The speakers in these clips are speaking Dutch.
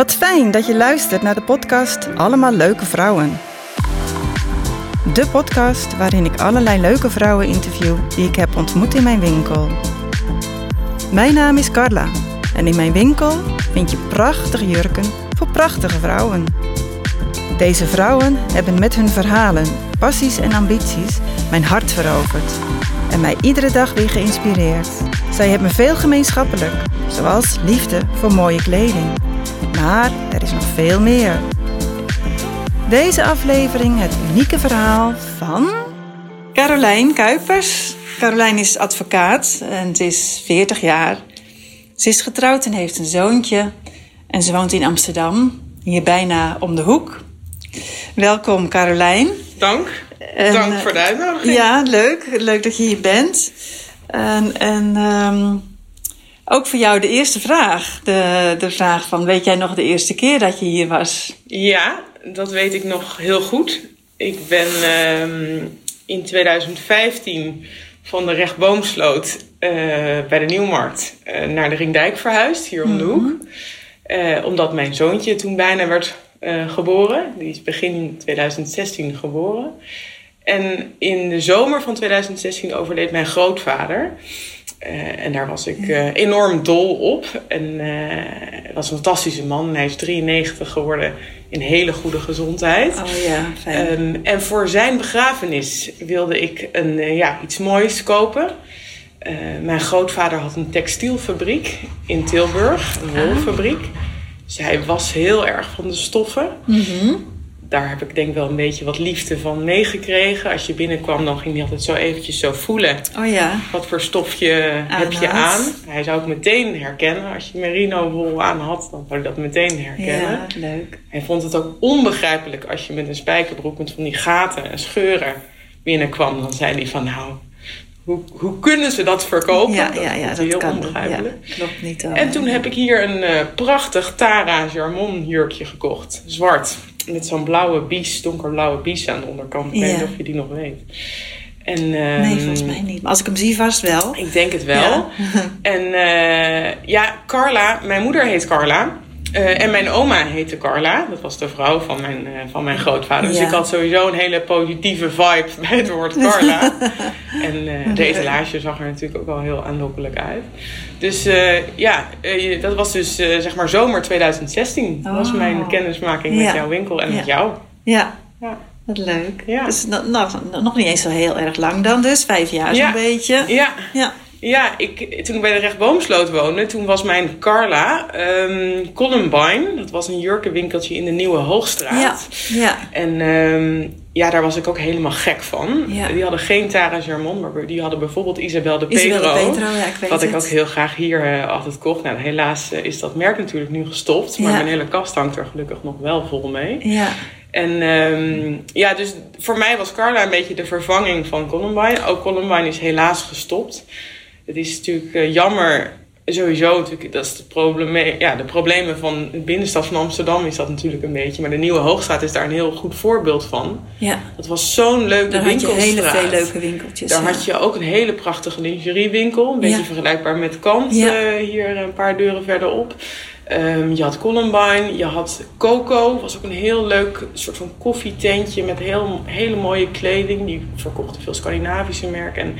Wat fijn dat je luistert naar de podcast Allemaal Leuke Vrouwen. De podcast waarin ik allerlei leuke vrouwen interview die ik heb ontmoet in mijn winkel. Mijn naam is Carla en in mijn winkel vind je prachtige jurken voor prachtige vrouwen. Deze vrouwen hebben met hun verhalen, passies en ambities mijn hart veroverd en mij iedere dag weer geïnspireerd. Zij hebben veel gemeenschappelijk, zoals liefde voor mooie kleding. Maar er is nog veel meer. Deze aflevering het unieke verhaal van Carolijn Kuipers. Carolijn is advocaat en ze is 40 jaar. Ze is getrouwd en heeft een zoontje. En ze woont in Amsterdam, hier bijna om de hoek. Welkom Carolijn. Dank. En, Dank voor de uitnodiging. Ja, leuk. Leuk dat je hier bent. En, en ehm, ook voor jou de eerste vraag. De, de vraag van, weet jij nog de eerste keer dat je hier was? Ja, dat weet ik nog heel goed. Ik ben ehm, in 2015 van de Rechtboomsloot eh, bij de Nieuwmarkt eh, naar de Ringdijk verhuisd, hier om de hoek. Eh, omdat mijn zoontje toen bijna werd geboren. Die is begin 2016 geboren. En in de zomer van 2016 overleed mijn grootvader. Eh, en daar was ik eh, enorm dol op. En hij was een fantastische man. Hij is 93 geworden in hele goede gezondheid. Oh ja, fijn. Ehm, en voor zijn begrafenis wilde ik een, ja, iets moois kopen. Mijn grootvader had een textielfabriek in Tilburg, een wolfabriek. Dus hij was heel erg van de stoffen. Mhm. Daar heb ik denk wel een beetje wat liefde van meegekregen. Als je binnenkwam, dan ging hij altijd zo eventjes zo voelen. Oh ja. Wat voor stofje heb je had. aan? Hij zou het meteen herkennen. Als je merino wol aan had, dan zou hij dat meteen herkennen. Ja, leuk. Hij vond het ook onbegrijpelijk als je met een spijkerbroek met van die gaten en scheuren binnenkwam. Dan zei hij van nou, hoe, hoe kunnen ze dat verkopen? Ja, ja, ja, hij dat heel kan. Ja, onbegrijpelijk. klopt niet. oh. En toen heb ik hier een eh, prachtig Tara Jarmon jurkje gekocht. Zwart. Met zo'n blauwe bies, donkerblauwe bies aan de onderkant. Ik weet niet of je die nog weet. En, Nee, ehm, volgens mij niet. Maar als ik hem zie, vast wel. ik denk het wel. Ja. En eh, ja, Carla, mijn moeder heet Carla. Eh, en mijn oma heette Carla. Dat was de vrouw van mijn, eh, van mijn grootvader. Dus ik had sowieso een hele positieve vibe bij het woord Carla. en eh, de etalage zag er natuurlijk ook wel heel aanlokkelijk uit. Dus ja, dat was dus zeg maar zomer 2016. Dat was Oh. mijn kennismaking met Ja. jouw winkel en Ja. met jou. Ja, Ja. wat leuk. Ja. Dus no- nog, nog niet eens zo heel erg lang dan dus. Vijf jaar zo'n beetje. Ja, Ja. Ja, ik, toen ik bij de Rechtboomsloot woonde, toen was mijn Carla ehm, Columbine. Dat was een jurkenwinkeltje in de Nieuwe Hoogstraat. Ja. Ja. En ehm, ja, daar was ik ook helemaal gek van. Ja. Die hadden geen Tara Germon, maar die hadden bijvoorbeeld Isabel de Pedro. Isabel de Pedro, ja, ik weet wat ik het. ook heel graag hier eh, altijd kocht. Nou, helaas eh, is dat merk natuurlijk nu gestopt. Maar Ja. mijn hele kast hangt er gelukkig nog wel vol mee. Ja. En ehm, ja, dus voor mij was Carla een beetje de vervanging van Columbine. Ook Columbine is helaas gestopt. Het is natuurlijk eh, jammer, sowieso natuurlijk, dat is de, probleme, ja, de problemen van de binnenstad van Amsterdam is dat natuurlijk een beetje. Maar de Nieuwe Hoogstraat is daar een heel goed voorbeeld van. ja. Dat was zo'n leuke Daar had je winkelstraat. hele veel leuke winkeltjes. Daar ja. had je ook een hele prachtige lingeriewinkel. Een beetje Ja. vergelijkbaar met Kant, Ja. eh, hier een paar deuren verderop. Ehm, je had Columbine, je had Coco. was ook een heel leuk soort van koffietentje met heel, hele mooie kleding. Die verkochten veel Scandinavische merken. En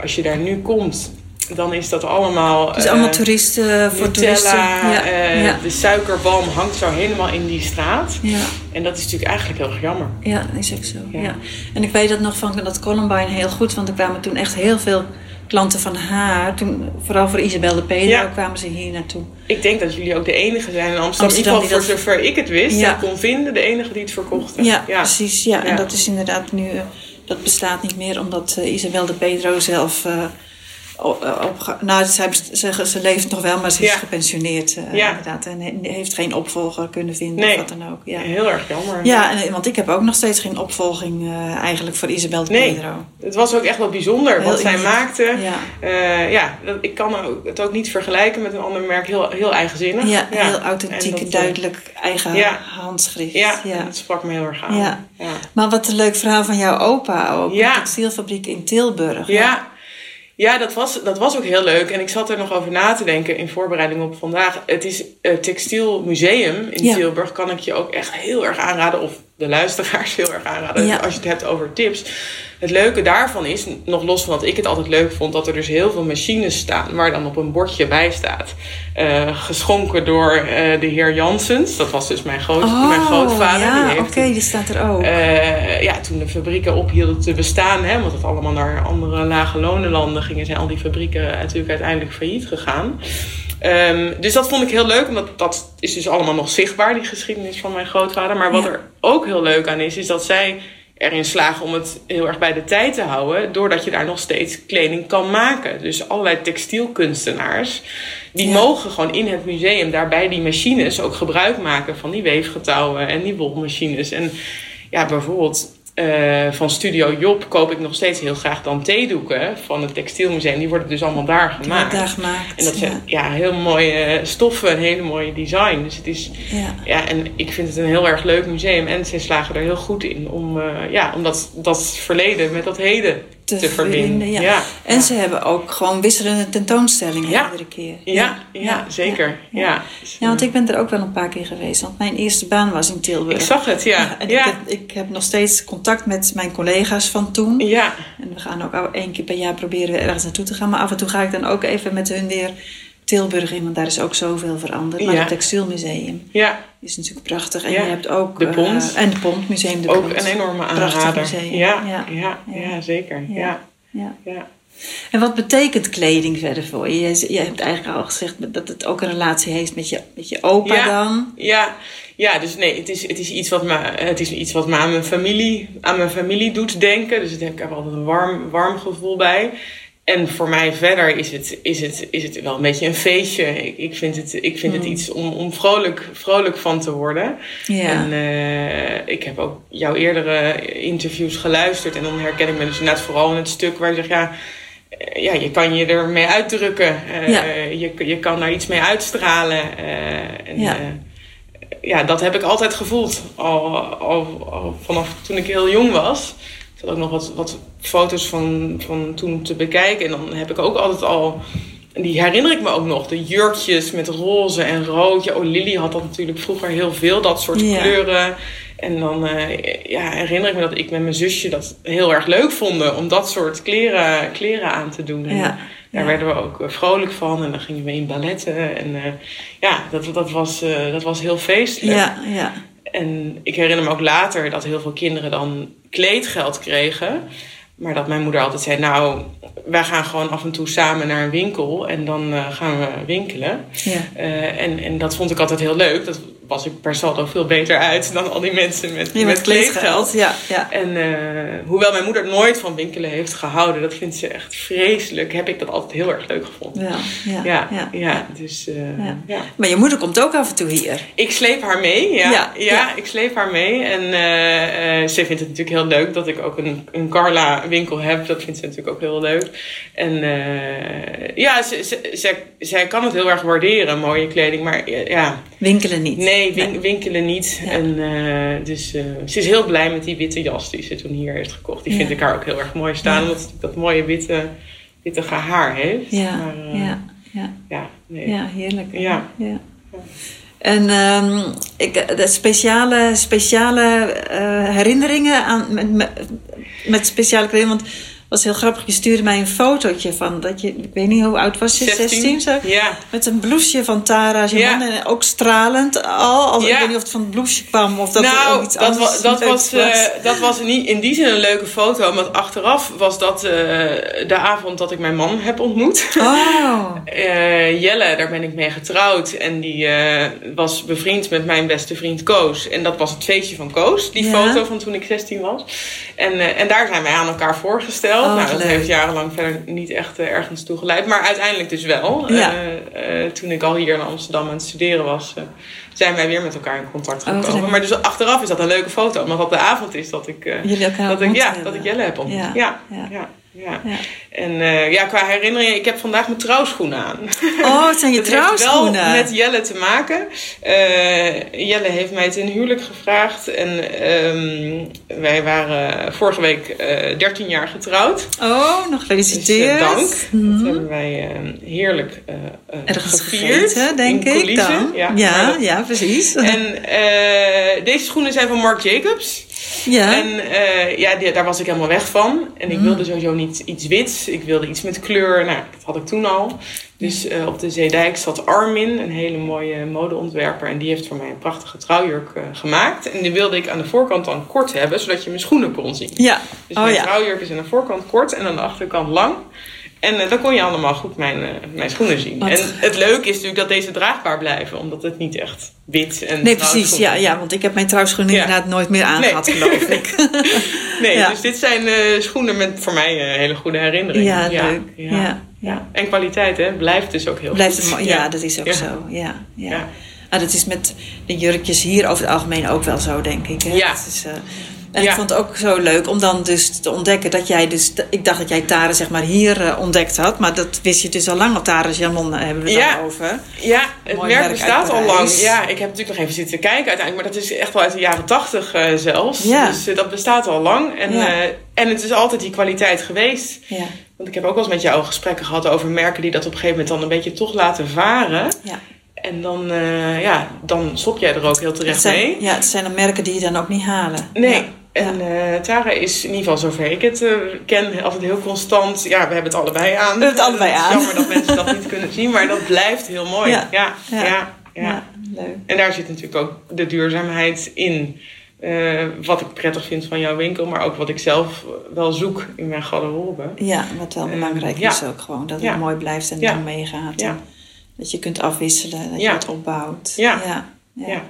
als je daar nu komt, dan is dat allemaal... Dus eh, allemaal toeristen voor toeristen. Nutella, Ja. eh, ja. de suikerbalm hangt zo helemaal in die straat. ja. En dat is natuurlijk eigenlijk heel erg jammer. Ja, dat is ook zo. Ja. En ik weet dat nog van dat Columbine heel goed, want er kwamen toen echt heel veel klanten van haar. Toen, vooral voor Isabel de Pedro kwamen ze hier naartoe. Ik denk dat jullie ook de enige zijn in Amsterdam, Amsterdam in ieder geval voor zover ik het wist, kon vinden, de enige die het verkochten. Ja, precies. Ja. En dat is inderdaad nu, eh, dat bestaat niet meer, omdat eh, Isabel de Pedro zelf. Eh, op, nou, ze, ze leeft nog wel, maar ze is Ja. gepensioneerd. eh, Ja. Inderdaad. En he- heeft geen opvolger kunnen vinden Nee. of wat dan ook. Ja. Heel erg jammer. Ja, en, want ik heb ook nog steeds geen opvolging eh, eigenlijk voor Isabel de Nee. Pedro. Het was ook echt wel bijzonder Heel wat zij maakte. Ja. Eh, ja, dat, ik kan ook- het ook niet vergelijken met een ander merk. Heel, heel eigenzinnig. Ja, heel En authentiek, dat, eh, duidelijk, eigen ja. handschrift. Ja, dat sprak me heel erg aan. Maar wat een leuk verhaal van jouw opa ook. Ja. Een textielfabriek in Tilburg. Ja. Ja, dat was, dat was ook heel leuk. En ik zat er nog over na te denken in voorbereiding op vandaag. Het is uh, Textiel Museum in Tilburg. Kan ik je ook echt heel erg aanraden. Of de luisteraars heel erg aanraden. Als je het hebt over tips. Het leuke daarvan is, nog los van dat ik het altijd leuk vond, dat er dus heel veel machines staan waar dan op een bordje bij staat. Uh, geschonken door uh, de heer Jansens. Dat was dus mijn, groot, oh, mijn grootvader. Ja, oké, okay, die staat er ook. Uh, ja, toen de fabrieken ophielden te bestaan, hè, want het allemaal naar andere lage lonenlanden gingen, zijn al die fabrieken natuurlijk uiteindelijk failliet gegaan. Um, dus dat vond ik heel leuk, omdat dat is dus allemaal nog zichtbaar, die geschiedenis van mijn grootvader. Maar wat ja. er ook heel leuk aan is, is dat zij erin slagen om het heel erg bij de tijd te houden, doordat je daar nog steeds kleding kan maken. Dus allerlei textielkunstenaars, die ja. mogen gewoon in het museum daarbij die machines ook gebruik maken van die weefgetouwen en die wolmachines. En ja, bijvoorbeeld uh, van Studio Job koop ik nog steeds heel graag dan theedoeken van het Textielmuseum. Die worden dus allemaal daar gemaakt. daar gemaakt. En dat zijn ja. ja heel mooie stoffen, een hele mooie design. Dus het is, ja. ja, en ik vind het een heel erg leuk museum. En ze slagen er heel goed in om, uh, ja, om dat, dat verleden met dat heden te, te verbinden. Ja. ja. En ze hebben ook gewoon wisselende tentoonstellingen ja. iedere keer. Ja, ja, zeker. Ja. Ja. want ik ben er ook wel een paar keer geweest. Want mijn eerste baan was in Tilburg. Ik zag het, ja. en ik, heb, ik heb nog steeds contact met mijn collega's van toen. Ja. En we gaan ook één keer per jaar proberen we ergens naartoe te gaan. Maar af en toe ga ik dan ook even met hun weer Tilburg in, want daar is ook zoveel veranderd. Maar Ja. het textielmuseum Ja, is natuurlijk prachtig. En Ja. je hebt ook... De eh, Pont. en de Pontmuseum de ook Pont. een enorme Prachtig aanrader. museum. Ja, Ja. ja, zeker. Ja. Ja. En wat betekent kleding verder voor je? Je, je hebt eigenlijk al gezegd dat het ook een relatie heeft met je, met je opa dan. Ja, ja, dus nee, het is, het is iets wat me, het is iets wat me aan mijn familie, aan mijn familie doet denken. Dus ik heb altijd een warm, warm gevoel bij. En voor mij verder is het, is het, is het wel een beetje een feestje. Ik, ik vind het, ik vind het Hmm. iets om, om vrolijk, vrolijk van te worden. En eh, ik heb ook jouw eerdere interviews geluisterd. En dan herken ik me dus inderdaad vooral in het stuk waar je zegt... Ja, eh, ja, je kan je ermee uitdrukken. Eh, Ja. je, je kan daar iets mee uitstralen. en, Ja. ja, dat heb ik altijd gevoeld. Al, al, al vanaf toen ik heel jong was. Ik had ook nog wat, wat foto's van, van toen te bekijken. En dan heb ik ook altijd al... En die herinner ik me ook nog. De jurkjes met roze en rood. Ja, oh, Lily had dat natuurlijk vroeger heel veel. Dat soort Ja. kleuren. En dan eh, ja, herinner ik me dat ik met mijn zusje dat heel erg leuk vonden. Om dat soort kleren, kleren aan te doen. En Ja. daar Ja. werden we ook eh, vrolijk van. En dan gingen we in balletten. En eh, ja, dat, dat, was, dat was heel feestelijk. Ja, ja. En ik herinner me ook later dat heel veel kinderen dan kleedgeld kregen. Maar dat mijn moeder altijd zei, nou, wij gaan gewoon af en toe samen naar een winkel en dan eh, gaan we winkelen. ja. Eh, en, en dat vond ik altijd heel leuk. Dat was ik per saldo veel beter uit dan al die mensen met, Je met kleedgeld. Ja, ja. En eh, hoewel mijn moeder nooit van winkelen heeft gehouden, dat vindt ze echt vreselijk, heb ik dat altijd heel erg leuk gevonden. Ja, ja, Ja, ja, ja, dus eh, Ja. ja. Maar je moeder komt ook af en toe hier. Ik sleep haar mee, ja. Ja, Ja, ja. ik sleep haar mee. En eh, ze vindt het natuurlijk heel leuk dat ik ook een, een Carla winkel heb. Dat vindt ze natuurlijk ook heel leuk. En ja, ze, ze, ze- zij kan het heel erg waarderen, mooie kleding. Maar ja, Winkelen niet. nee, win- winkelen niet. Ja. En eh, dus eh, ze is heel blij met die witte jas die ze toen hier heeft gekocht. Die Ja. vind ik haar ook heel erg mooi staan. Omdat ze dat mooie witte, witte haar heeft. Ja, Maar, eh, ja, ja. ja, nee. Ja, heerlijk. Ja. ja. En ehm, ik, de speciale, speciale herinneringen aan, met, met, met speciale kleding. Want was heel grappig. Je stuurde mij een fotootje van dat je, ik weet niet hoe oud was je, 16, zo? Ja. Met een blouseje van Tara Ja. En ook stralend al. Als, Ja. Ik weet niet of het van het blouseje kwam of dat er nou, ook iets dat, anders wa- dat leuks was, eh, dat was niet in die zin een leuke foto. Want achteraf was dat eh, de avond dat ik mijn man heb ontmoet. Oh, Eh, Jelle, daar ben ik mee getrouwd. En die was bevriend met mijn beste vriend Koos. En dat was het feestje van Koos. Die Ja. foto van toen ik 16 was. En, en daar zijn wij aan elkaar voorgesteld. Oh, nou, wat dat leuk. heeft jarenlang verder niet echt eh, ergens toe geleid. Maar uiteindelijk dus wel. Ja. Eh, eh, toen ik al hier in Amsterdam aan het studeren was... zijn wij weer met elkaar in contact Oh, wat gekomen. maar dus achteraf is dat een leuke foto. Omdat dat de avond is dat ik, dat ik, ja, hebben. dat ik Jelle heb ontmoet. Ja, Ja, ja. Ja. En eh, ja, qua herinneringen, ik heb vandaag mijn trouwschoenen aan. Oh, het zijn je Dat heeft wel trouwschoenen. met Jelle te maken. Eh, Jelle heeft mij ten huwelijk gevraagd. En ehm, wij waren vorige week eh 13 jaar getrouwd. Oh, nog Dus gefeliciteerd. eh, dank. Mhm. Dat hebben wij eh, heerlijk Ergens gevierd. gegeten, denk in ik dan. Ja, Ja, ja, precies. En deze schoenen zijn van Marc Jacobs. Ja. En eh, ja, die- daar was ik helemaal weg van. En ik Mm. wilde sowieso niet iets wits. Ik wilde iets met kleur. Nou, dat had ik toen al. Dus eh, op de Zeedijk zat Armin, een hele mooie modeontwerper. En die heeft voor mij een prachtige trouwjurk eh, gemaakt. En die wilde ik aan de voorkant dan kort hebben, zodat je mijn schoenen kon zien. ja. Dus oh mijn ja. trouwjurk is aan de voorkant kort en aan de achterkant lang. En eh, dan kon je allemaal goed mijn, eh, mijn schoenen zien. Wat- En het leuke is natuurlijk dat deze draagbaar blijven. Omdat het niet echt wit en Nee, precies. Ja, ja, want ik heb mijn trouwschoenen Ja. inderdaad nooit meer aangehad, Nee. geloof ik. Nee, Ja. dus dit zijn eh, schoenen met voor mij een hele goede herinneringen. Ja, leuk. Ja, Ja, ja. En kwaliteit, hè? Blijft dus ook heel Blijft goed. het mo- ja, dat is ook zo. Ja, ja. Nou, dat is met de jurkjes hier over het algemeen ook wel zo, denk ik. Hè? Ja. Dat is, en Ja. ik vond het ook zo leuk om dan dus te ontdekken dat jij dus... Ik dacht dat jij Tare zeg maar hier eh, ontdekt had. Maar dat wist je dus al lang. Al Tare Janon eh, hebben we het Ja. over. Ja, het Mooi merk bestaat al lang. Ja, ik heb natuurlijk nog even zitten kijken uiteindelijk. Maar dat is echt wel uit de jaren tachtig eh, zelfs. Ja. Dus dat bestaat al lang. En, en het is altijd die kwaliteit geweest. Ja, Want ik heb ook wel eens met jou gesprekken gehad over merken die dat op een gegeven moment dan een beetje toch laten varen. ja. En dan, eh, ja, dan stop jij er ook heel terecht zijn, mee. ja, het zijn dan merken die je dan ook niet halen. Nee. Ja. En eh, Tara is in ieder geval zover ik het eh, ken, altijd heel constant. Ja, we hebben het allebei aan. We hebben het allebei Het aan. Jammer dat mensen dat niet kunnen zien, maar dat blijft heel mooi. Ja. Ja, ja, Ja. ja. Ja, leuk. En daar zit natuurlijk ook de duurzaamheid in. Eh, wat ik prettig vind van jouw winkel, maar ook wat ik zelf wel zoek in mijn garderobe. Ja, wat wel belangrijk is ook gewoon. Dat het mooi blijft en dan meegaat. Dat je kunt afwisselen, dat je het opbouwt. Ja. ja.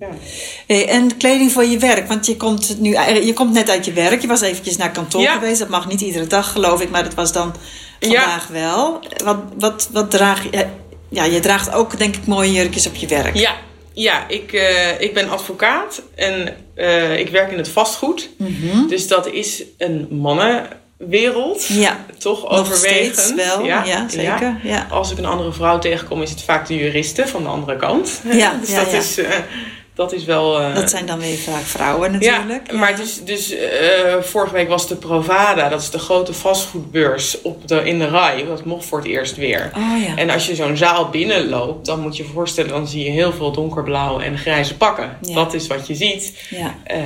Ja. Ja. ja. Hey, en kleding voor je werk, want je komt, nu, eh, je komt net uit je werk. Je was eventjes naar kantoor Ja. geweest. Dat mag niet iedere dag, geloof ik, maar dat was dan vandaag wel. Wat, wat, wat draag je? Ja, je draagt ook, denk ik, mooie jurkjes op je werk. Ja, ja ik, eh, ik ben advocaat en eh, ik werk in het vastgoed. Mhm. Dus dat is een mannenwereld. Ja, Toch overwegend. wel. Ja, zeker. Ja. Als ik een andere vrouw tegenkom, is het vaak de juriste van de andere kant. Ja, dus ja, dat, ja. Is, eh, dat is wel. eh, Dat zijn dan weer vaak vrouwen natuurlijk. Ja, maar dus, dus eh, vorige week was de Provada, dat is de grote vastgoedbeurs op de, in de RAI. Dat mocht voor het eerst weer. Oh ja. En als je zo'n zaal binnenloopt, dan moet je je voorstellen, dan zie je heel veel donkerblauw en grijze pakken. Dat is wat je ziet. ja. Ehm,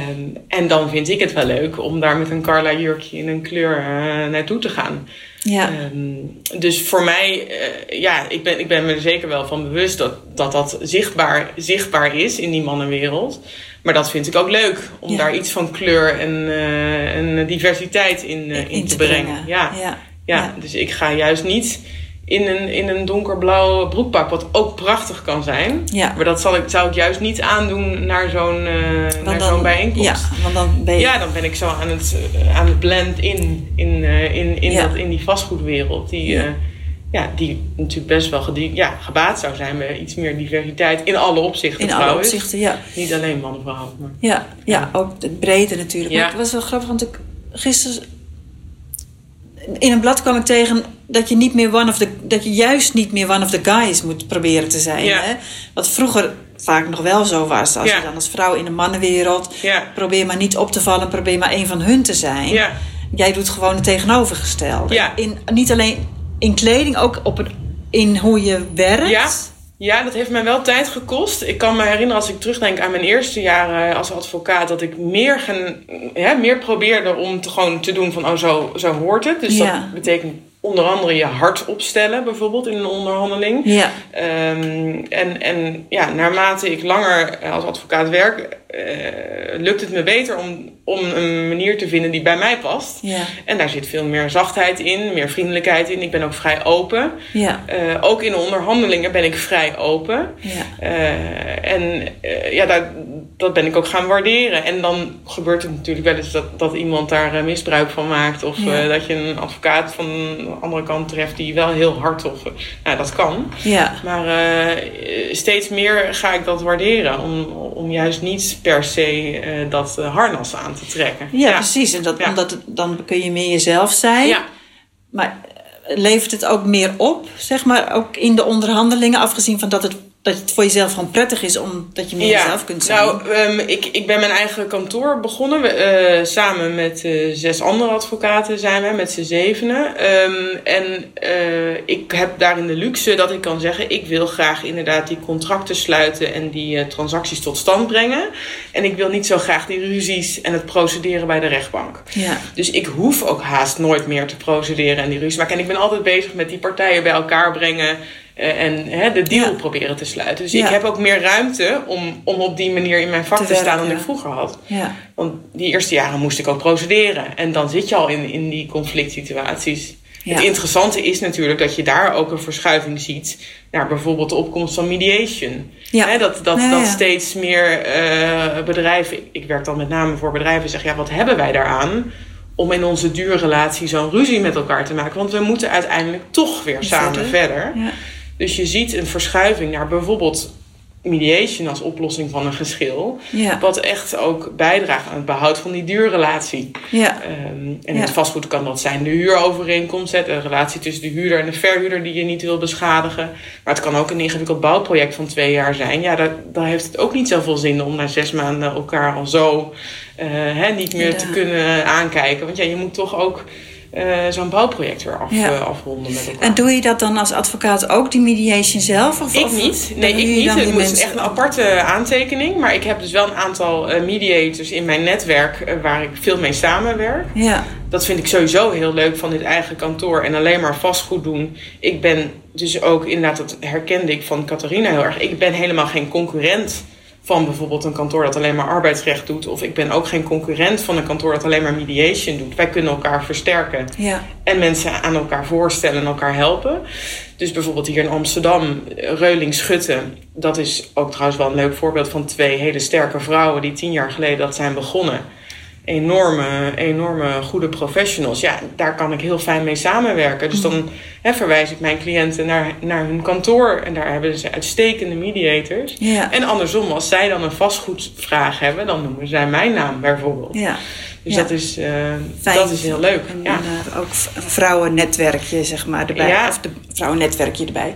en dan vind ik het wel leuk om daar met een Carla jurkje in een kleur eh, naartoe te gaan. Ja. Ehm, dus voor mij, eh, ja, ik ben, ik ben me er zeker wel van bewust dat dat, dat zichtbaar, zichtbaar is in die mannenwereld. Maar dat vind ik ook leuk, om Ja. daar iets van kleur en, eh, en diversiteit in, eh, in, te brengen. Ja, ja. ja. ja. dus ik ga juist niet in een, in een donkerblauw broekpak, wat ook prachtig kan zijn. Ja. Maar dat zal ik, zou ik juist niet aandoen naar zo'n eh, naar zo'n bijeenkomst. Ja, want dan ben je... Ja, dan ben ik zo aan het, eh, aan het blend in, in, eh, in, in, Ja. dat, in die vastgoedwereld. Die, Ja. ja. ja, die natuurlijk best wel ja, gebaat zou zijn bij iets meer diversiteit. In alle opzichten in alle opzichten, ja. Niet alleen man en vrouw. Maar... Ja, ja, ook het brede natuurlijk. Ja. Maar het was wel grappig, want ik gisteren in een blad kwam ik tegen dat je niet meer one of the, dat je juist niet meer one of the guys moet proberen te zijn. Ja. Hè? Wat vroeger vaak nog wel zo was. Als Ja. je dan als vrouw in de mannenwereld Ja. probeer maar niet op te vallen, probeer maar een van hun te zijn. Jij doet gewoon het tegenovergestelde. Ja. In, niet alleen in kleding, ook op het, in hoe je werkt. Ja. Ja, dat heeft mij wel tijd gekost. Ik kan me herinneren als ik terugdenk aan mijn eerste jaren als advocaat... dat ik meer, gaan, ja, meer probeerde om te, gewoon te doen van... oh, zo, zo hoort het. Dus Ja. dat betekent onder andere je hart opstellen... bijvoorbeeld in een onderhandeling. Ja. Ehm, en, en ja, naarmate ik langer als advocaat werk, eh, lukt het me beter om, om een manier te vinden die bij mij past. Ja. En daar zit veel meer zachtheid in, meer vriendelijkheid in. Ik ben ook vrij open. Ja. Eh, ook in de onderhandelingen ben ik vrij open. Ja. Eh, en ja, daar, dat ben ik ook gaan waarderen. En dan gebeurt het natuurlijk wel eens dat, dat iemand daar misbruik van maakt. Of Ja. dat je een advocaat van de andere kant treft die wel heel hard of... nou, dat kan. Ja. Maar steeds meer ga ik dat waarderen. Om, om juist niet per se eh, dat eh, harnas aan te trekken. Ja, precies. En dat, Ja. omdat het, dan kun je meer jezelf zijn. Ja, Maar eh, levert het ook meer op, zeg maar, ook in de onderhandelingen, afgezien van dat het dat het voor jezelf gewoon prettig is omdat je meer jezelf kunt zijn. Nou, um, ik, ik ben mijn eigen kantoor begonnen. We, uh, samen met uh, zes andere advocaten zijn we, met z'n zevenen. Um, en uh, ik heb daarin de luxe dat ik kan zeggen... ik wil graag inderdaad die contracten sluiten en die transacties tot stand brengen. En ik wil niet zo graag die ruzies en het procederen bij de rechtbank. Ja. Dus ik hoef ook haast nooit meer te procederen en die ruzies maken. En ik ben altijd bezig met die partijen bij elkaar brengen... Uh, en hè, de deal ja. proberen te sluiten. Dus ja. ik heb ook meer ruimte om, om op die manier in mijn vak te, te staan dan ik vroeger had. Ja. Want die eerste jaren moest ik ook procederen. En dan zit je al in, in die conflict situaties. Het interessante is natuurlijk dat je daar ook een verschuiving ziet naar bijvoorbeeld de opkomst van mediation. Hè, dat dat, dat steeds meer uh, bedrijven, ik werk dan met name voor bedrijven, zeggen: ja, wat hebben wij daaraan? om in onze duurrelatie zo'n ruzie met elkaar te maken. Want we moeten uiteindelijk toch weer samen verder. verder. Ja. Dus je ziet een verschuiving naar bijvoorbeeld mediation als oplossing van een geschil. Ja. Wat echt ook bijdraagt aan het behoud van die duurrelatie. Ja. Um, en het vastgoed kan dat zijn de huurovereenkomst, de relatie tussen de huurder en de verhuurder die je niet wil beschadigen. Maar het kan ook een ingewikkeld bouwproject van twee jaar zijn. Ja, dan, dan heeft het ook niet zoveel zin om na zes maanden elkaar al zo uh, hè, niet meer te kunnen aankijken. Want ja, je moet toch ook uh, zo'n bouwproject weer af, ja. uh, afronden met elkaar. En doe je dat dan als advocaat ook, die mediation zelf? Of, ik of niet. Nee, ik niet. Het mensen... echt een aparte aantekening. Maar ik heb dus wel een aantal uh, mediators in mijn netwerk waar ik veel mee samenwerk. Ja. Dat vind ik sowieso heel leuk van dit eigen kantoor en alleen maar vastgoed doen. Ik ben dus ook, inderdaad, dat herkende ik van Catharina heel erg. Ik ben helemaal geen concurrent van bijvoorbeeld een kantoor dat alleen maar arbeidsrecht doet. Of ik ben ook geen concurrent van een kantoor dat alleen maar mediation doet. Wij kunnen elkaar versterken ja. en mensen aan elkaar voorstellen en elkaar helpen. Dus bijvoorbeeld hier in Amsterdam, Reuling Schutten. Dat is ook trouwens wel een leuk voorbeeld van twee hele sterke vrouwen die tien jaar geleden dat zijn begonnen. Enorme, enorme goede professionals. Ja, daar kan ik heel fijn mee samenwerken. Dus dan hè, verwijs ik mijn cliënten naar, naar hun kantoor. En daar hebben ze uitstekende mediators. Ja. En andersom, als zij dan een vastgoedvraag hebben, dan noemen zij mijn naam bijvoorbeeld. Ja. Dus Ja. dat, is, uh, dat is heel leuk. En, ja. uh, ook een vrouwennetwerkje, zeg maar, erbij. Of de vrouwennetwerkje erbij.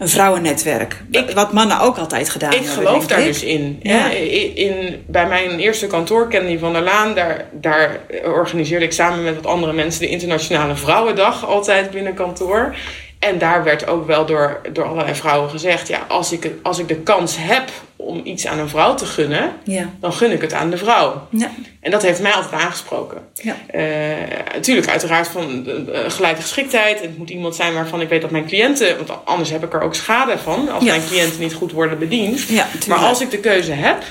Een vrouwennetwerk. Ik- wat mannen ook altijd gedaan Ik hebben. geloof denk daar ik. dus in. Ja. In, in- bij mijn eerste kantoor, Candy van der Laan, daar, daar organiseerde ik samen met wat andere mensen de Internationale Vrouwendag altijd binnen kantoor. En daar werd ook wel door, door allerlei vrouwen gezegd: ja, als ik, als ik de kans heb om iets aan een vrouw te gunnen, Ja. dan gun ik het aan de vrouw. Ja. En dat heeft mij altijd aangesproken. Ja. Eh, natuurlijk, uiteraard van uh, gelijke geschiktheid. Het moet iemand zijn waarvan ik weet dat mijn cliënten... want anders heb ik er ook schade van... als mijn cliënten niet goed worden bediend. Ja, maar als ik de keuze heb...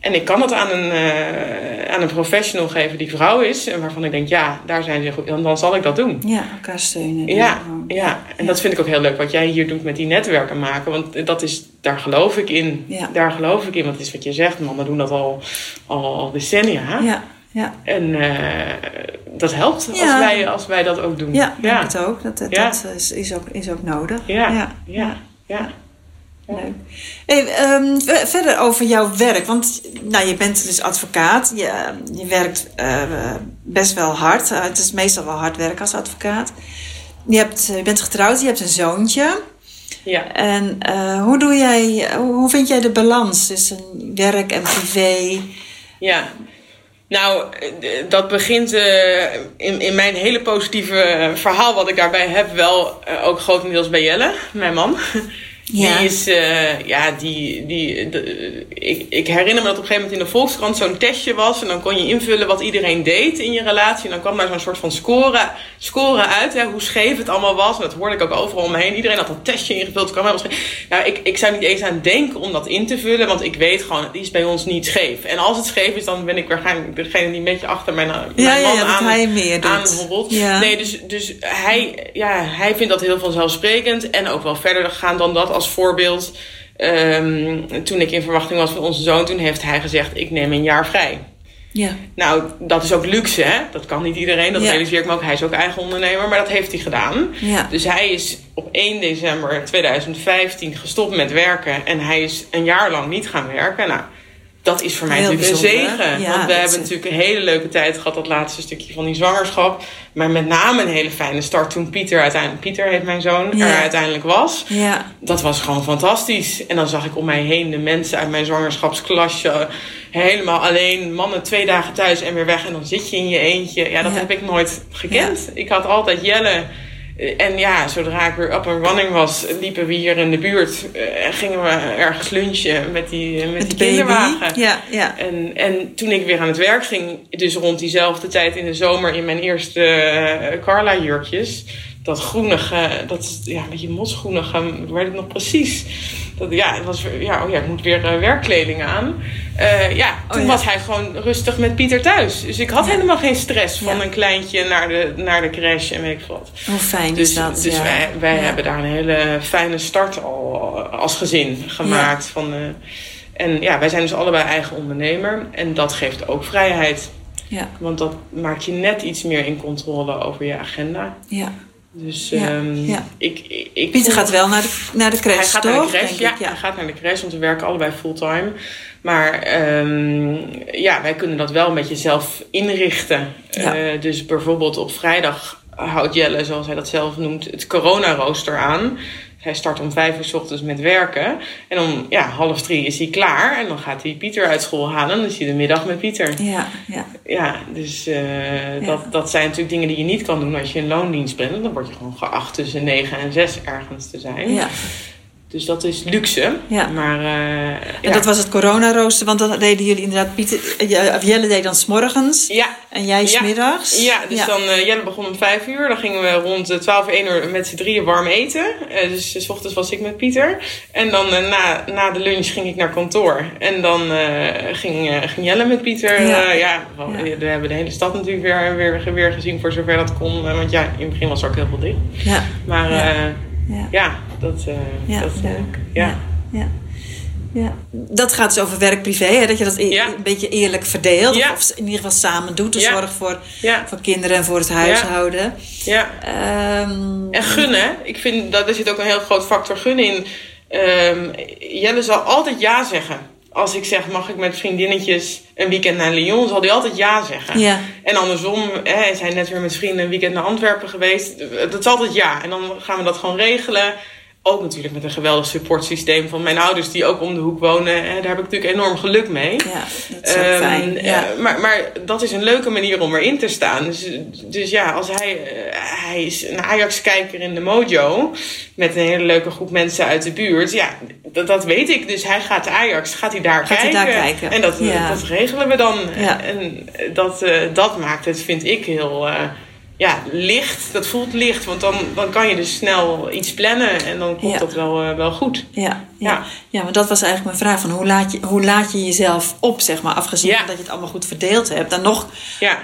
en ik kan het aan een, eh, aan een professional geven die vrouw is... en waarvan ik denk, ja, daar zijn ze goed... dan, dan zal ik dat doen. Ja, elkaar steunen. Ja, ja, en dat vind ik ook heel leuk wat jij hier doet met die netwerken maken. Want dat is, daar geloof ik in. Ja. Daar geloof ik in, want het is wat je zegt. Mannen doen dat al, al, al decennia. Ja, ja. En eh, dat helpt als, wij, als wij dat ook doen. Ja, ja. het ook. Dat, dat is, is, ook, is ook nodig. Ja. ja. Ja. Ja. Leuk. Hey, ehm, verder over jouw werk. Want nou, je bent dus advocaat. Je, je werkt eh, best wel hard. Eh, het is meestal wel hard werk als advocaat. Je, hebt, je bent getrouwd, je hebt een zoontje. ja. En eh, hoe, doe jij, hoe vind jij de balans tussen werk en privé? Ja. Nou, eh, dat begint eh, in, in mijn hele positieve eh, verhaal wat ik daarbij heb, wel eh, ook grotendeels bij Jelle, mijn man. Ja. Die is, eh, ja, die, die, de- ik, ik herinner me dat op een gegeven moment in de Volkskrant zo'n testje was. En dan kon je invullen wat iedereen deed in je relatie. En dan kwam daar zo'n soort van score, score uit, hè, hoe scheef het allemaal was. En dat hoorde ik ook overal om me heen. Iedereen had dat testje ingevuld. Kwam helemaal scheef. Nou, ik, ik zou niet eens aan denken om dat in te vullen. Want ik weet gewoon, het is bij ons niet scheef. En als het scheef is, dan ben ik waarschijnlijk degene die een beetje achter mijn, mijn Ja, man ja, aan, hij meer. Ja. Nee, dus, dus hij, ja, hij vindt dat heel vanzelfsprekend. En ook wel verder gaan dan dat als voorbeeld. Ehm, toen ik in verwachting was van onze zoon, toen heeft hij gezegd: Ik neem een jaar vrij. Ja. Nou, dat is ook luxe, hè? Dat kan niet iedereen, dat Ja. realiseer ik me ook. Hij is ook eigen ondernemer, maar dat heeft hij gedaan. Ja. Dus hij is op 1 december 2015 gestopt met werken en hij is een jaar lang niet gaan werken. Nou, dat is voor mij Heel natuurlijk een zegen. Ja, want we hebben natuurlijk een hele leuke tijd gehad, dat laatste stukje van die zwangerschap. Maar met name een hele fijne start toen Pieter uiteindelijk, Pieter heet mijn zoon, Ja. er uiteindelijk was. Ja, Dat was gewoon fantastisch. En dan zag ik om mij heen de mensen uit mijn zwangerschapsklasje. Helemaal alleen, mannen twee dagen thuis en weer weg. En dan zit je in je eentje. Ja, dat heb ik nooit gekend. Ik had altijd Jelle. Eh, En ja, zodra ik weer up and running was, liepen we hier in de buurt. eh, En gingen we ergens lunchen met die, met met die kinderwagen. Ja, ja. En, en toen ik weer aan het werk ging, dus rond diezelfde tijd in de zomer in mijn eerste eh, Carla-jurkjes. Dat groenige, dat ja, een beetje mosgroenige, weet ik nog precies. Dat, ja, het was, ja, oh ja, ik moet weer eh, werkkleding aan. Eh, ja, toen ja. was hij gewoon rustig met Pieter thuis. Dus ik had Ja. helemaal geen stress van Ja. een kleintje naar de, naar de crash en weet ik wat. Hoe fijn Dus, is dat? dus wij, hebben daar een hele fijne start al als gezin gemaakt. Van, eh, en ja, wij zijn dus allebei eigen ondernemer. En dat geeft ook vrijheid. Ja, Want dat maakt je net iets meer in controle over je agenda. ja. Dus Ja, ehm, ja. Ik, ik, Pieter gaat wel naar de, naar de crash, hij gaat toch? naar de crash, ja, ik, ja. Hij gaat naar de crash, want we werken allebei fulltime. Maar ehm, ja, wij kunnen dat wel een beetje zelf inrichten. Ja. Eh, dus bijvoorbeeld op vrijdag houdt Jelle, zoals hij dat zelf noemt, het corona-rooster aan. Hij start om vijf uur s ochtends met werken. En om ja, half drie is hij klaar. En dan gaat hij Pieter uit school halen. En dan is hij de middag met Pieter. Ja, ja. Ja, dus eh, Dat, dat zijn natuurlijk dingen die je niet kan doen als je in loondienst bent. Dan word je gewoon geacht tussen negen en zes ergens te zijn. ja. Dus dat is luxe. Ja. Maar eh, En ja. dat was het coronarooster, want dan deden jullie inderdaad... Pieter, eh, Jelle deed dan smorgens Ja, en jij Ja. smiddags. ja, dus dan eh, Jelle begon om vijf uur. Dan gingen we rond eh, 12 1 uur met z'n drieën warm eten. Dus s ochtends was ik met Pieter. En dan na, na de lunch ging ik naar kantoor. En dan ging, ging Jelle met Pieter. Ja. Ja, ja, Ja. we hebben de hele stad natuurlijk weer, weer, weer gezien voor zover dat kon. Want ja, in het begin was er ook heel veel dicht. Ja, Maar Ja. Ja dat, eh Ja, dat leuk. Ja. Ja, ja. Dat gaat dus over werk-privé, hè? dat je dat e- een beetje eerlijk verdeelt. Of in ieder geval samen doet. De zorg voor, voor kinderen en voor het huishouden. ja. Ehm, En gunnen, ik vind dat er zit ook een heel groot factor gunnen in. Ehm, Jelle zal altijd ja zeggen. Als ik zeg, mag ik met vriendinnetjes een weekend naar Lyon, zal hij altijd ja zeggen. Ja. En andersom, hè, hij zijn net weer met vrienden een weekend naar Antwerpen geweest. Dat is altijd ja. En dan gaan we dat gewoon regelen. Ook natuurlijk met een geweldig supportsysteem van mijn ouders die ook om de hoek wonen. Hè, daar heb ik natuurlijk enorm geluk mee. ja, dat is ook Ehm, fijn. Ja. eh, maar, maar dat is een leuke manier om erin te staan. Dus, dus ja, als hij, eh, hij is een Ajax-kijker in de Mojo. Met een hele leuke groep mensen uit de buurt. Ja, dat, dat weet ik. Dus hij gaat Ajax, gaat hij daar, Gaat hij kijken. daar kijken. En dat, Ja. dat regelen we dan. Ja. En dat, eh, dat maakt het, vind ik, heel... ja, licht. Dat voelt licht. Want dan, dan kan je dus snel iets plannen. En dan komt Ja. dat wel, eh, wel goed. Ja, ja. Ja. ja, maar dat was eigenlijk mijn vraag. Van hoe, laat je, hoe laat je jezelf op, zeg maar, afgezien Ja. van dat je het allemaal goed verdeeld hebt. Dan nog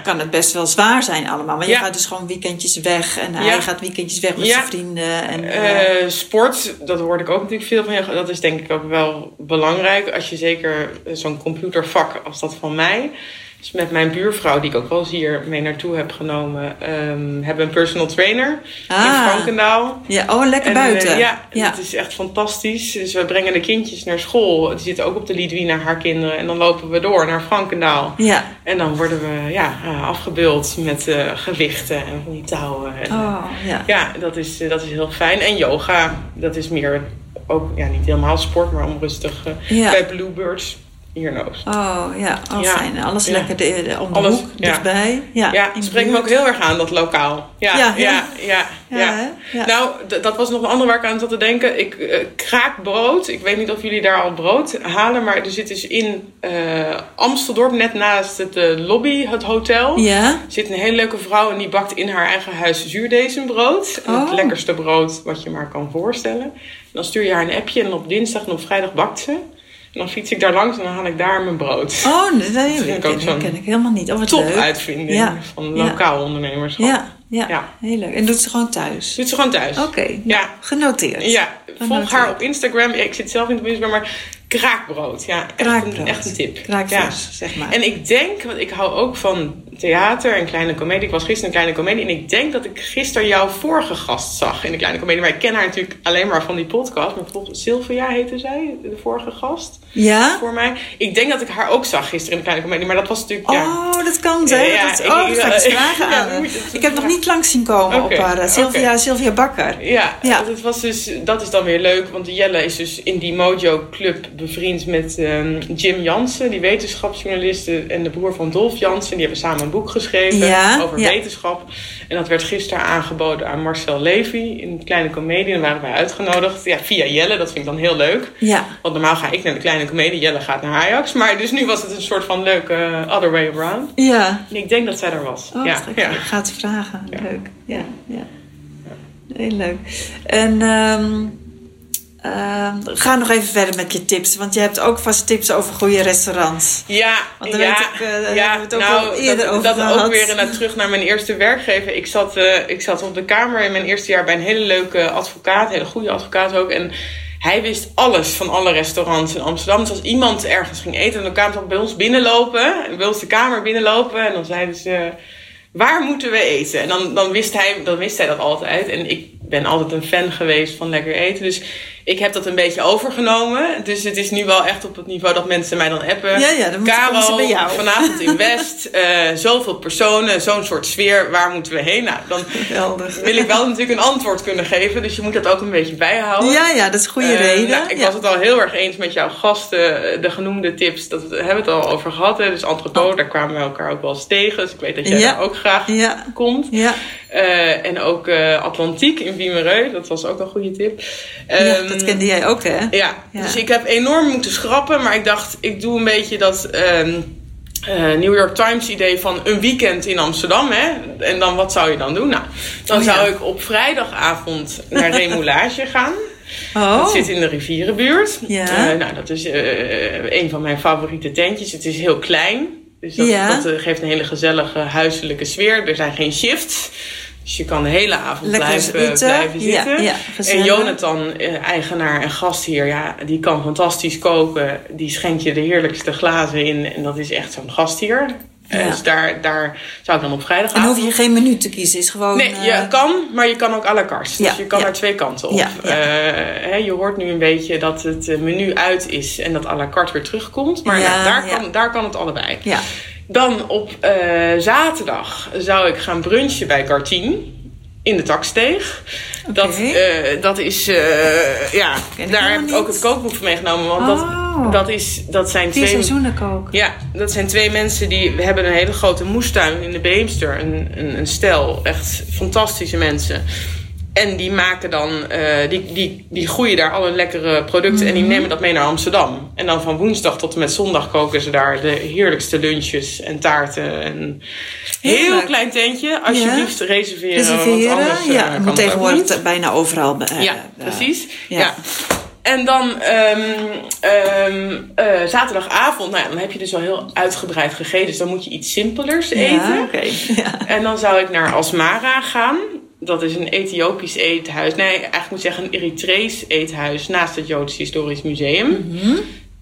kan het best wel zwaar zijn allemaal. Maar je gaat dus gewoon weekendjes weg. En hij gaat weekendjes weg met zijn vrienden. En, eh, Eh, sport, dat hoorde ik ook natuurlijk veel van je. Dat is denk ik ook wel belangrijk. Als je zeker zo'n computervak als dat van mij. Dus met mijn buurvrouw, die ik ook wel eens hier mee naartoe heb genomen, ehm, hebben we een personal trainer in Ah. Frankendaal. ja, oh, lekker En, buiten. eh, ja, ja. het is echt fantastisch. Dus we brengen de kindjes naar school. Die zitten ook op de Lidwina, haar kinderen. En dan lopen we door naar Frankendaal. ja. En dan worden we ja, eh, afgebeeld met eh, gewichten en van die touwen. En, Oh, ja. ja, dat is, eh, dat is heel fijn. En yoga, dat is meer ook ja, niet helemaal sport, maar om rustig eh, Ja. bij Bluebirds hier in Oost. Oh, ja. Oh, Ja. fijn. Alles Ja. lekker de, de, om de Alles, hoek, ja. dichtbij. Ja, de spreekt me ook heel erg aan, dat lokaal. Ja, Ja, ja, ja. Nou, dat was nog een ander waar ik aan zat te denken. Ik eh, kraak brood. Ik weet niet of jullie daar al brood halen, maar er zit dus in eh Amsteldorp, net naast het eh, lobby, het hotel. Ja? zit een hele leuke vrouw en die bakt in haar eigen huis zuurdezenbrood. En Oh. Het lekkerste brood wat je maar kan voorstellen. En dan stuur je haar een appje en op dinsdag en op vrijdag bakt ze. En dan fiets ik daar langs en dan haal ik daar mijn brood. Oh, vind dat ik ken, zo'n ken ik helemaal niet. Oh, wat Top leuk. uitvinding Ja. van Ja. lokaal ondernemerschap. Ja, ja, Ja. heel leuk. En doet ze gewoon thuis? Doet ze gewoon thuis. Oké, Ja. genoteerd. Ja, volg haar op Instagram. Ja, ik zit zelf in het Instagram, maar kraakbrood. Ja, echt, Kraakbrood. Een, echt een tip. Kraakvers, zeg maar. En ik denk, want ik hou ook van theater en kleine komedie. Ik was gisteren een kleine komedie en ik denk dat ik gisteren jouw vorige gast zag in de kleine komedie. Maar ik ken haar natuurlijk alleen maar van die podcast. Maar volgens Sylvia heette zij, de vorige gast. Ja? voor mij. Ik denk dat ik haar ook zag gisteren in de Kleine Comedie, maar dat was natuurlijk... Ja, Oh, dat kan ze. Ja, dat, ik- oh, ik vragen aan Ik heb nog niet langs zien komen op haar. eh, Sylvia. Sylvia Bakker. Ja, Ja. Dat, was dus, dat is dan weer leuk, want Jelle is dus in die Mojo Club bevriend met ehm, Jim Jansen, die wetenschapsjournalist en de broer van Dolf Jansen. Die hebben samen een boek geschreven Ja, over wetenschap. En dat werd gisteren aangeboden aan Marcel Levy in de Kleine Comedie. En daar waren wij uitgenodigd ja, via Jelle, dat vind ik dan heel leuk. Ja. Want normaal ga ik naar de Kleine Comedie, Jelle gaat naar Ajax. Maar dus nu was het een soort van leuke eh, other way around. Ja. En ik denk dat zij er was. Oh, ja, ja. ik ga het vragen. Ja. Leuk. Ja, ja. Heel leuk. En ehm ehm, ga nog even verder met je tips. Want je hebt ook vast tips over goede restaurants. Ja, Want ja, weet ik, daar ja, we het ook nou, al eerder dat, over dat gehad. ook weer inderdaad terug naar mijn eerste werkgever. Ik zat, eh, ik zat op de kamer in mijn eerste jaar bij een hele leuke advocaat, hele goede advocaat ook. En hij wist alles van alle restaurants in Amsterdam. Dus als iemand ergens ging eten, dan kwamen ze bij ons binnenlopen, bij ons de kamer binnenlopen. En dan zeiden ze, waar moeten we eten? En dan, dan, wist hij, dan wist hij dat altijd. En ik ben altijd een fan geweest van lekker eten. Dus ik heb dat een beetje overgenomen. Dus het is nu wel echt op het niveau dat mensen mij dan appen. Ja, ja, dan bij jou. vanavond in West. eh, zoveel personen, zo'n soort sfeer. Waar moeten we heen? Nou, dan wil ik wel natuurlijk een antwoord kunnen geven. Dus je moet dat ook een beetje bijhouden. Ja, ja, dat is een goede Eh, reden. nou, ik ja. was het al heel erg eens met jouw gasten, eh, de genoemde tips. Dat we hebben we het al over gehad. Hè? Dus entrepot, daar kwamen we elkaar ook wel eens tegen. Dus ik weet dat jij Oh. Ja. daar ook graag Ja, komt. ja. Eh, en ook eh, Atlantiek in Wiemereu, dat was ook een goede tip. ja, Ehm, dat kende jij ook, hè? ja, Ja. dus ik heb enorm moeten schrappen, maar ik dacht, ik doe een beetje dat ehm, eh, New York Times idee van een weekend in Amsterdam. Hè? En dan, wat zou je dan doen? Nou, dan Oh, ja. zou ik op vrijdagavond naar Remoulage gaan. Oh, Dat zit in de rivierenbuurt. Ja. Nou, dat is een van mijn favoriete tentjes. Het is heel klein. Dus dat, dat geeft een hele gezellige huiselijke sfeer. Er zijn geen shifts. Dus je kan de hele avond Lekker blijven, zitten. blijven zitten. ja, en. Jonathan, eh, eigenaar en gastheer, ja, die kan fantastisch koken. Die schenkt je de heerlijkste glazen in. En dat is echt zo'n gastheer. Eh, Ja. Dus daar, daar zou ik dan op vrijdag en hoef je geen menu te kiezen, is gewoon... Nee, je eh, kan, maar je kan ook à la carte. Dus Ja, je kan ja. er twee kanten op. Eh, hè, je hoort nu een beetje dat het eh, menu uit is en dat à la carte weer terugkomt. Maar nou, daar, kan, daar kan het allebei. Ja, Dan op eh, zaterdag zou ik gaan brunchen bij Gartien. In de taksteeg. Dat, eh, dat is, eh, ja, daar heb ik ook het kookboek voor meegenomen. Want Oh. dat, dat, is, dat zijn vier twee... seizoenen koken. Ja, dat zijn twee mensen die we hebben een hele grote moestuin in de Beemster. Een, een, een stel, echt fantastische mensen. En die maken dan, eh, die, die, die groeien daar alle lekkere producten en Mhm. die nemen dat mee naar Amsterdam. En dan van woensdag tot en met zondag koken ze daar de heerlijkste lunches en taarten. En heel Heerlijk. klein tentje, alsjeblieft reserveren. Want Reserveren, anders, eh, ja. het moet tegenwoordig bijna overal... eh, Ja, eh, precies. ja. Ja. En dan ehm, ehm, eh, zaterdagavond, nou ja, dan heb je dus al heel uitgebreid gegeten. Dus dan moet je iets simpelers eten. Ja, oké. Ja. En dan zou ik naar Asmara gaan. Dat is een Ethiopisch eethuis. Nee, eigenlijk moet ik zeggen een Eritrees eethuis naast het Joods Historisch Museum.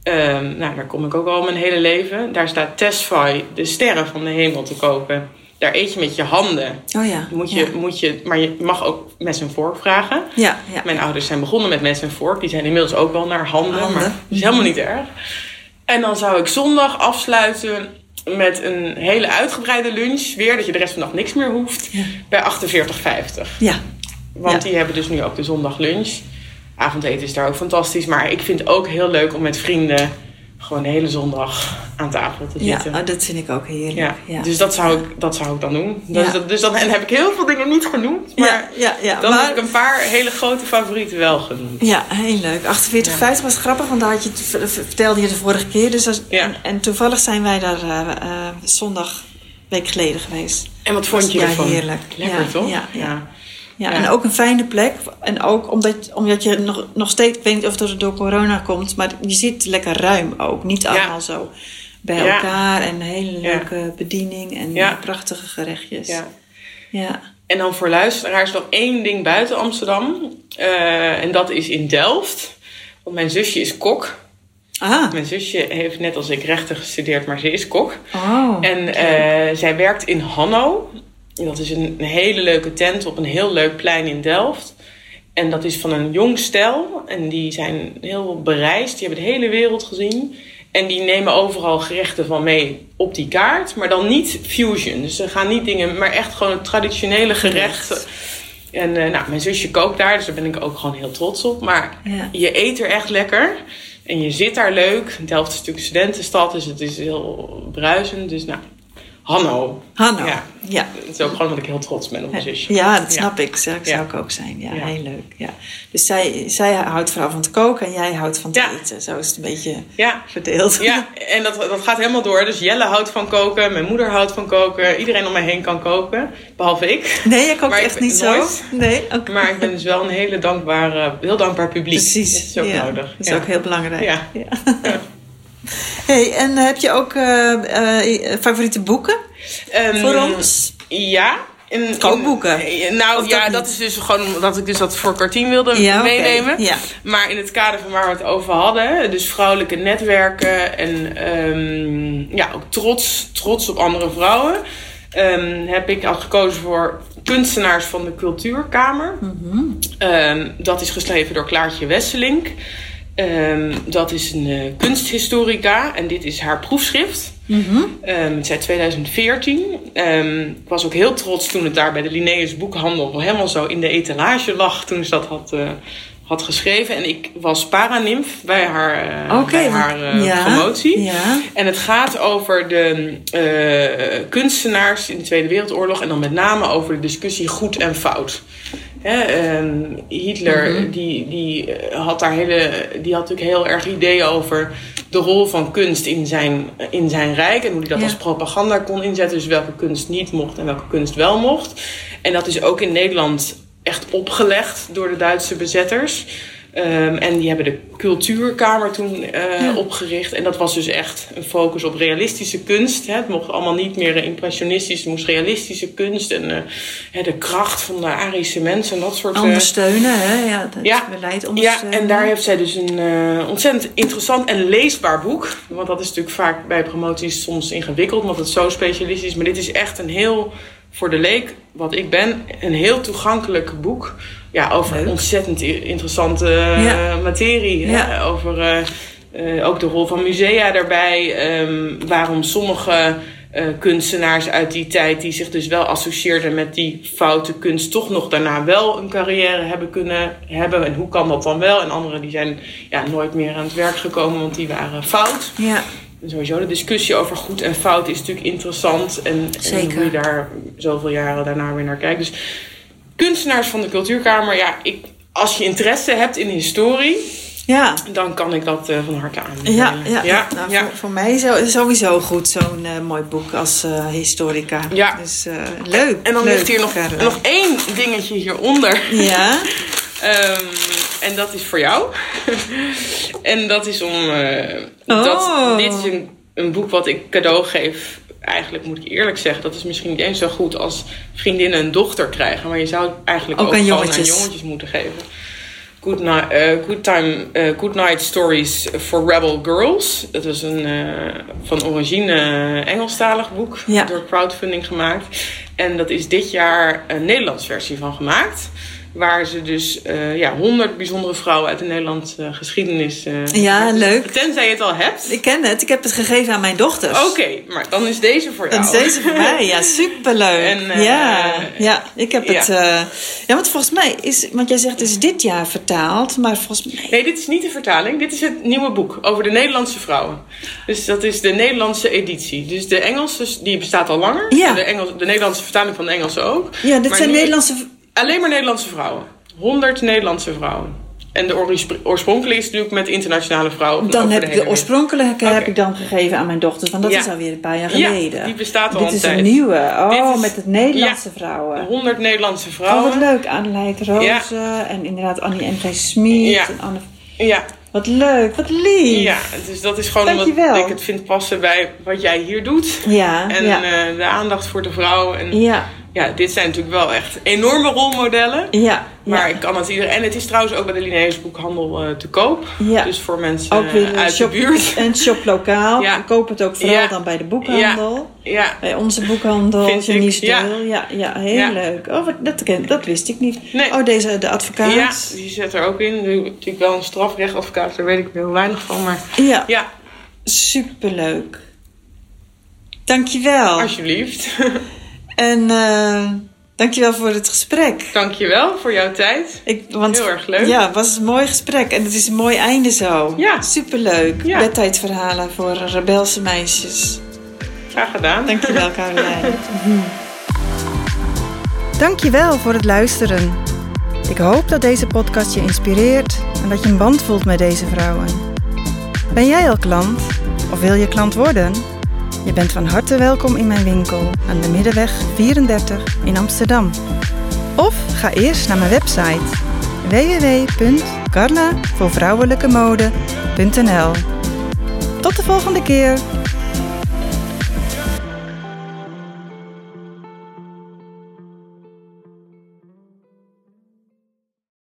Ehm, nou, daar kom ik ook al mijn hele leven. Daar staat Tesfaye, de sterren van de hemel, te koken. Daar eet je met je handen. Oh ja. Moet je, ja. moet je, maar je mag ook mes en vork vragen. Ja, ja. Mijn ouders zijn begonnen met mes en vork. Die zijn inmiddels ook wel naar handen. Handen. Maar dat is helemaal niet erg. En dan zou ik zondag afsluiten met een hele uitgebreide lunch. Weer dat je de rest van de dag niks meer hoeft. Ja. Bij 48,50. Ja. Want Ja. die hebben dus nu ook de zondag lunch. Avondeten is daar ook fantastisch. Maar ik vind het ook heel leuk om met vrienden gewoon de hele zondag aan tafel te Ja, zitten. oh, dat vind ik ook heerlijk. Ja, Ja. dus dat zou, ik, dat zou ik dan doen. Dus, Ja. dus dan en heb ik heel veel dingen niet genoemd. Maar ja, ja, ja. dan maar, heb ik een paar hele grote favorieten wel genoemd. Ja, heel leuk. 48, 50 was grappig, want daar had je, vertelde je de vorige keer. Dus als- Ja. en, en toevallig zijn wij daar eh, zondag, week geleden geweest. En wat vond je ja, ervan? heerlijk. Lekker Ja, toch? ja, ja. Ja, Ja. en ook een fijne plek. En ook omdat, omdat je nog, nog steeds, ik weet niet of het door corona komt, maar je zit lekker ruim ook. Niet allemaal zo bij elkaar en een hele leuke bediening en prachtige gerechtjes. Ja. ja. En dan voor luisteraars nog één ding buiten Amsterdam. Eh, en dat is in Delft. Want mijn zusje is kok. Ah, Mijn zusje heeft net als ik rechten gestudeerd, maar ze is kok. oh. En eh, zij werkt in Hanno. Dat is een, een hele leuke tent op een heel leuk plein in Delft. En dat is van een jong stel. En die zijn heel bereisd. Die hebben de hele wereld gezien. En die nemen overal gerechten van mee op die kaart. Maar dan niet fusion. Dus ze gaan niet dingen, maar echt gewoon traditionele gerechten. En uh, nou, mijn zusje kookt daar, dus daar ben ik ook gewoon heel trots op. Maar Ja. je eet er echt lekker. En je zit daar leuk. Delft is natuurlijk studentenstad, dus het is heel bruisend. Dus nou, Hanno. Hanno. Ja. Ja. Het is ook gewoon dat ik heel trots ben op mijn zusje. Ja, dat snap ik. Zou, Ja. zou ik ook zijn. Ja, Ja. heel leuk. Ja. Dus zij, zij houdt vooral van het koken en jij houdt van het Ja. eten. Zo is het een beetje Ja, verdeeld. Ja, en dat, dat gaat helemaal door. Dus Jelle houdt van koken, mijn moeder houdt van koken. Iedereen om mij heen kan koken, behalve ik. Nee, Maar ik echt niet nooit. zo. Nee, Maar ik ben dus wel een hele dankbare, heel dankbaar publiek. Precies. Dat is ook ja. nodig. Dat is Ja. ook heel belangrijk. Ja. Hey, en heb je ook eh, eh, favoriete boeken Ehm, voor ons? Ja. In, Kookboeken? in- nou ja, dat dat, is dus gewoon dat ik dus dat voor kwartien wilde Ja, meenemen. Ja. Maar in het kader van waar we het over hadden, dus vrouwelijke netwerken en ehm, ja, ook trots, trots op andere vrouwen, ehm, heb ik al gekozen voor kunstenaars van de Cultuurkamer. Ehm, dat is geschreven door Klaartje Wesselink. Ehm, dat is een eh, kunsthistorica en dit is haar proefschrift. Ehm, het is uit 2014. Ehm, ik was ook heel trots toen het daar bij de Linnaeus Boekhandel helemaal zo in de etalage lag toen ze dat had, eh, had geschreven. En ik was paranimf bij haar, eh, bij haar ja, promotie. ja. En het gaat over de kunstenaars in de Tweede Wereldoorlog en dan met name over de discussie goed en fout. Hè, ehm, Hitler Mhm. die, die, eh, had daar hele, die had natuurlijk heel erg ideeën over de rol van kunst in zijn, in zijn rijk en hoe hij dat Ja. als propaganda kon inzetten. Dus welke kunst niet mocht en welke kunst wel mocht. En dat is ook in Nederland echt opgelegd door de Duitse bezetters. Ehm, en die hebben de cultuurkamer toen eh, Ja. opgericht. En dat was dus echt een focus op realistische kunst. Hè. Het mocht allemaal niet meer impressionistisch, het moest realistische kunst. En eh, hè, de kracht van de Arische mensen en dat soort... eh, Ondersteunen, hè? Ja, het Ja. beleid ja, ondersteunen. en daar heeft zij dus een ontzettend interessant en leesbaar boek. Want dat is natuurlijk vaak bij promoties soms ingewikkeld, omdat het zo specialistisch is. Maar dit is echt een heel, voor de leek, wat ik ben, een heel toegankelijk boek. Ja, over Leuk. ontzettend interessante eh, Ja. materie. Ja. Hè? Over eh, eh, ook de rol van musea daarbij. ehm, waarom sommige eh, kunstenaars uit die tijd, die zich dus wel associeerden met die foute kunst, toch nog daarna wel een carrière hebben kunnen hebben. En hoe kan dat dan wel? En anderen die zijn ja, nooit meer aan het werk gekomen, want die waren fout. Ja, sowieso de discussie over goed en fout is natuurlijk interessant. En, hoe je daar zoveel jaren daarna weer naar kijkt. Dus kunstenaars van de cultuurkamer, ja, ik, als je interesse hebt in historie, ja. dan kan ik dat eh, van harte aanbevelen. Ja, ja, ja, nou, ja. Voor, voor mij zo, sowieso goed, zo'n eh, mooi boek als eh, historica. Ja. Dus leuk. En dan leuk, ligt hier nog, nog één dingetje hieronder. Ja, Ehm, en dat is voor jou. en dat is om. eh, Oh. dat, dit is een, een boek wat ik cadeau geef. Eigenlijk moet ik eerlijk zeggen, dat is misschien niet eens zo goed als vriendinnen een dochter krijgen. Maar je zou het eigenlijk Ook ook, aan jongetjes. aan jongetjes moeten geven. Good, Ni- eh, good, time, eh, good Night Stories for Rebel Girls. Dat is een van origine Engelstalig boek. Ja. Door crowdfunding gemaakt. En dat is dit jaar een Nederlands versie van gemaakt. Waar ze dus eh ja, 100 bijzondere vrouwen uit de Nederlandse geschiedenis. eh, Ja, leuk. Tenzij je het al hebt. ik ken het. Ik heb het gegeven aan mijn dochters. Oké, maar dan is deze voor jou. En deze voor mij, ja, superleuk. En, eh, ja, ja, ik heb ja. het. eh, ja, want volgens mij is, want jij zegt het is dit jaar vertaald, maar volgens mij. Nee, dit is niet de vertaling. Dit is het nieuwe boek over de Nederlandse vrouwen. Dus dat is de Nederlandse editie. Dus de Engelse, die bestaat al langer. Ja. De, Engels, de Nederlandse vertaling van de Engelse ook. Ja, dit Maar zijn nu- Nederlandse. Alleen maar Nederlandse vrouwen. 100 Nederlandse vrouwen. En de oorsp- oorspronkelijke is natuurlijk met internationale vrouwen. Dan heb de ik de oorspronkelijke heb ik dan gegeven aan mijn dochters, want dat Ja. is alweer een paar jaar Ja, geleden. die bestaat al Dit een is tijd. een nieuwe. Oh, Dit is- met het Nederlandse vrouwen. 100 Nederlandse Oh, vrouwen. wat leuk. Adelaide Rozen en inderdaad Annie M.G. Smit. Ja. En Anne... Ja, Wat leuk, wat lief. ja, dus dat is gewoon Dankjewel. omdat ik het vind passen bij wat jij hier doet. Ja, En ja. eh, de aandacht voor de vrouw. En ja. Ja, dit zijn natuurlijk wel echt enorme rolmodellen. Ja, Maar ja. ik kan het iedereen. En het is trouwens ook bij de Linnaeus boekhandel eh, te koop. Ja. Dus voor mensen ook weer uit shop, de buurt. En shop lokaal. Ja. Kopen het ook vooral Ja. dan bij de boekhandel. Ja, Bij onze boekhandel, Janice ja. Ja, ja, heel Ja. leuk. Oh, wat, dat, dat wist ik niet. Nee. Oh, deze, de advocaat. ja, die zit er ook in. Nu natuurlijk wel een strafrechtadvocaat, daar weet ik heel weinig van. Maar Ja, ja, superleuk. Dankjewel. alsjeblieft. En eh, dankjewel voor het gesprek. Dankjewel voor jouw tijd. Ik, want, Heel erg leuk. Ja, het was een mooi gesprek. En het is een mooi einde zo. Ja. Superleuk. Ja. Bedtijdverhalen voor rebelse meisjes. Graag gedaan. Dankjewel, Caroline. Dankjewel voor het luisteren. Ik hoop dat deze podcast je inspireert en dat je een band voelt met deze vrouwen. Ben jij al klant of wil je klant worden? Je bent van harte welkom in mijn winkel aan de Middenweg 34 in Amsterdam. Of ga eerst naar mijn website www.carlavoorvrouwelijkemode.nl Tot de volgende keer!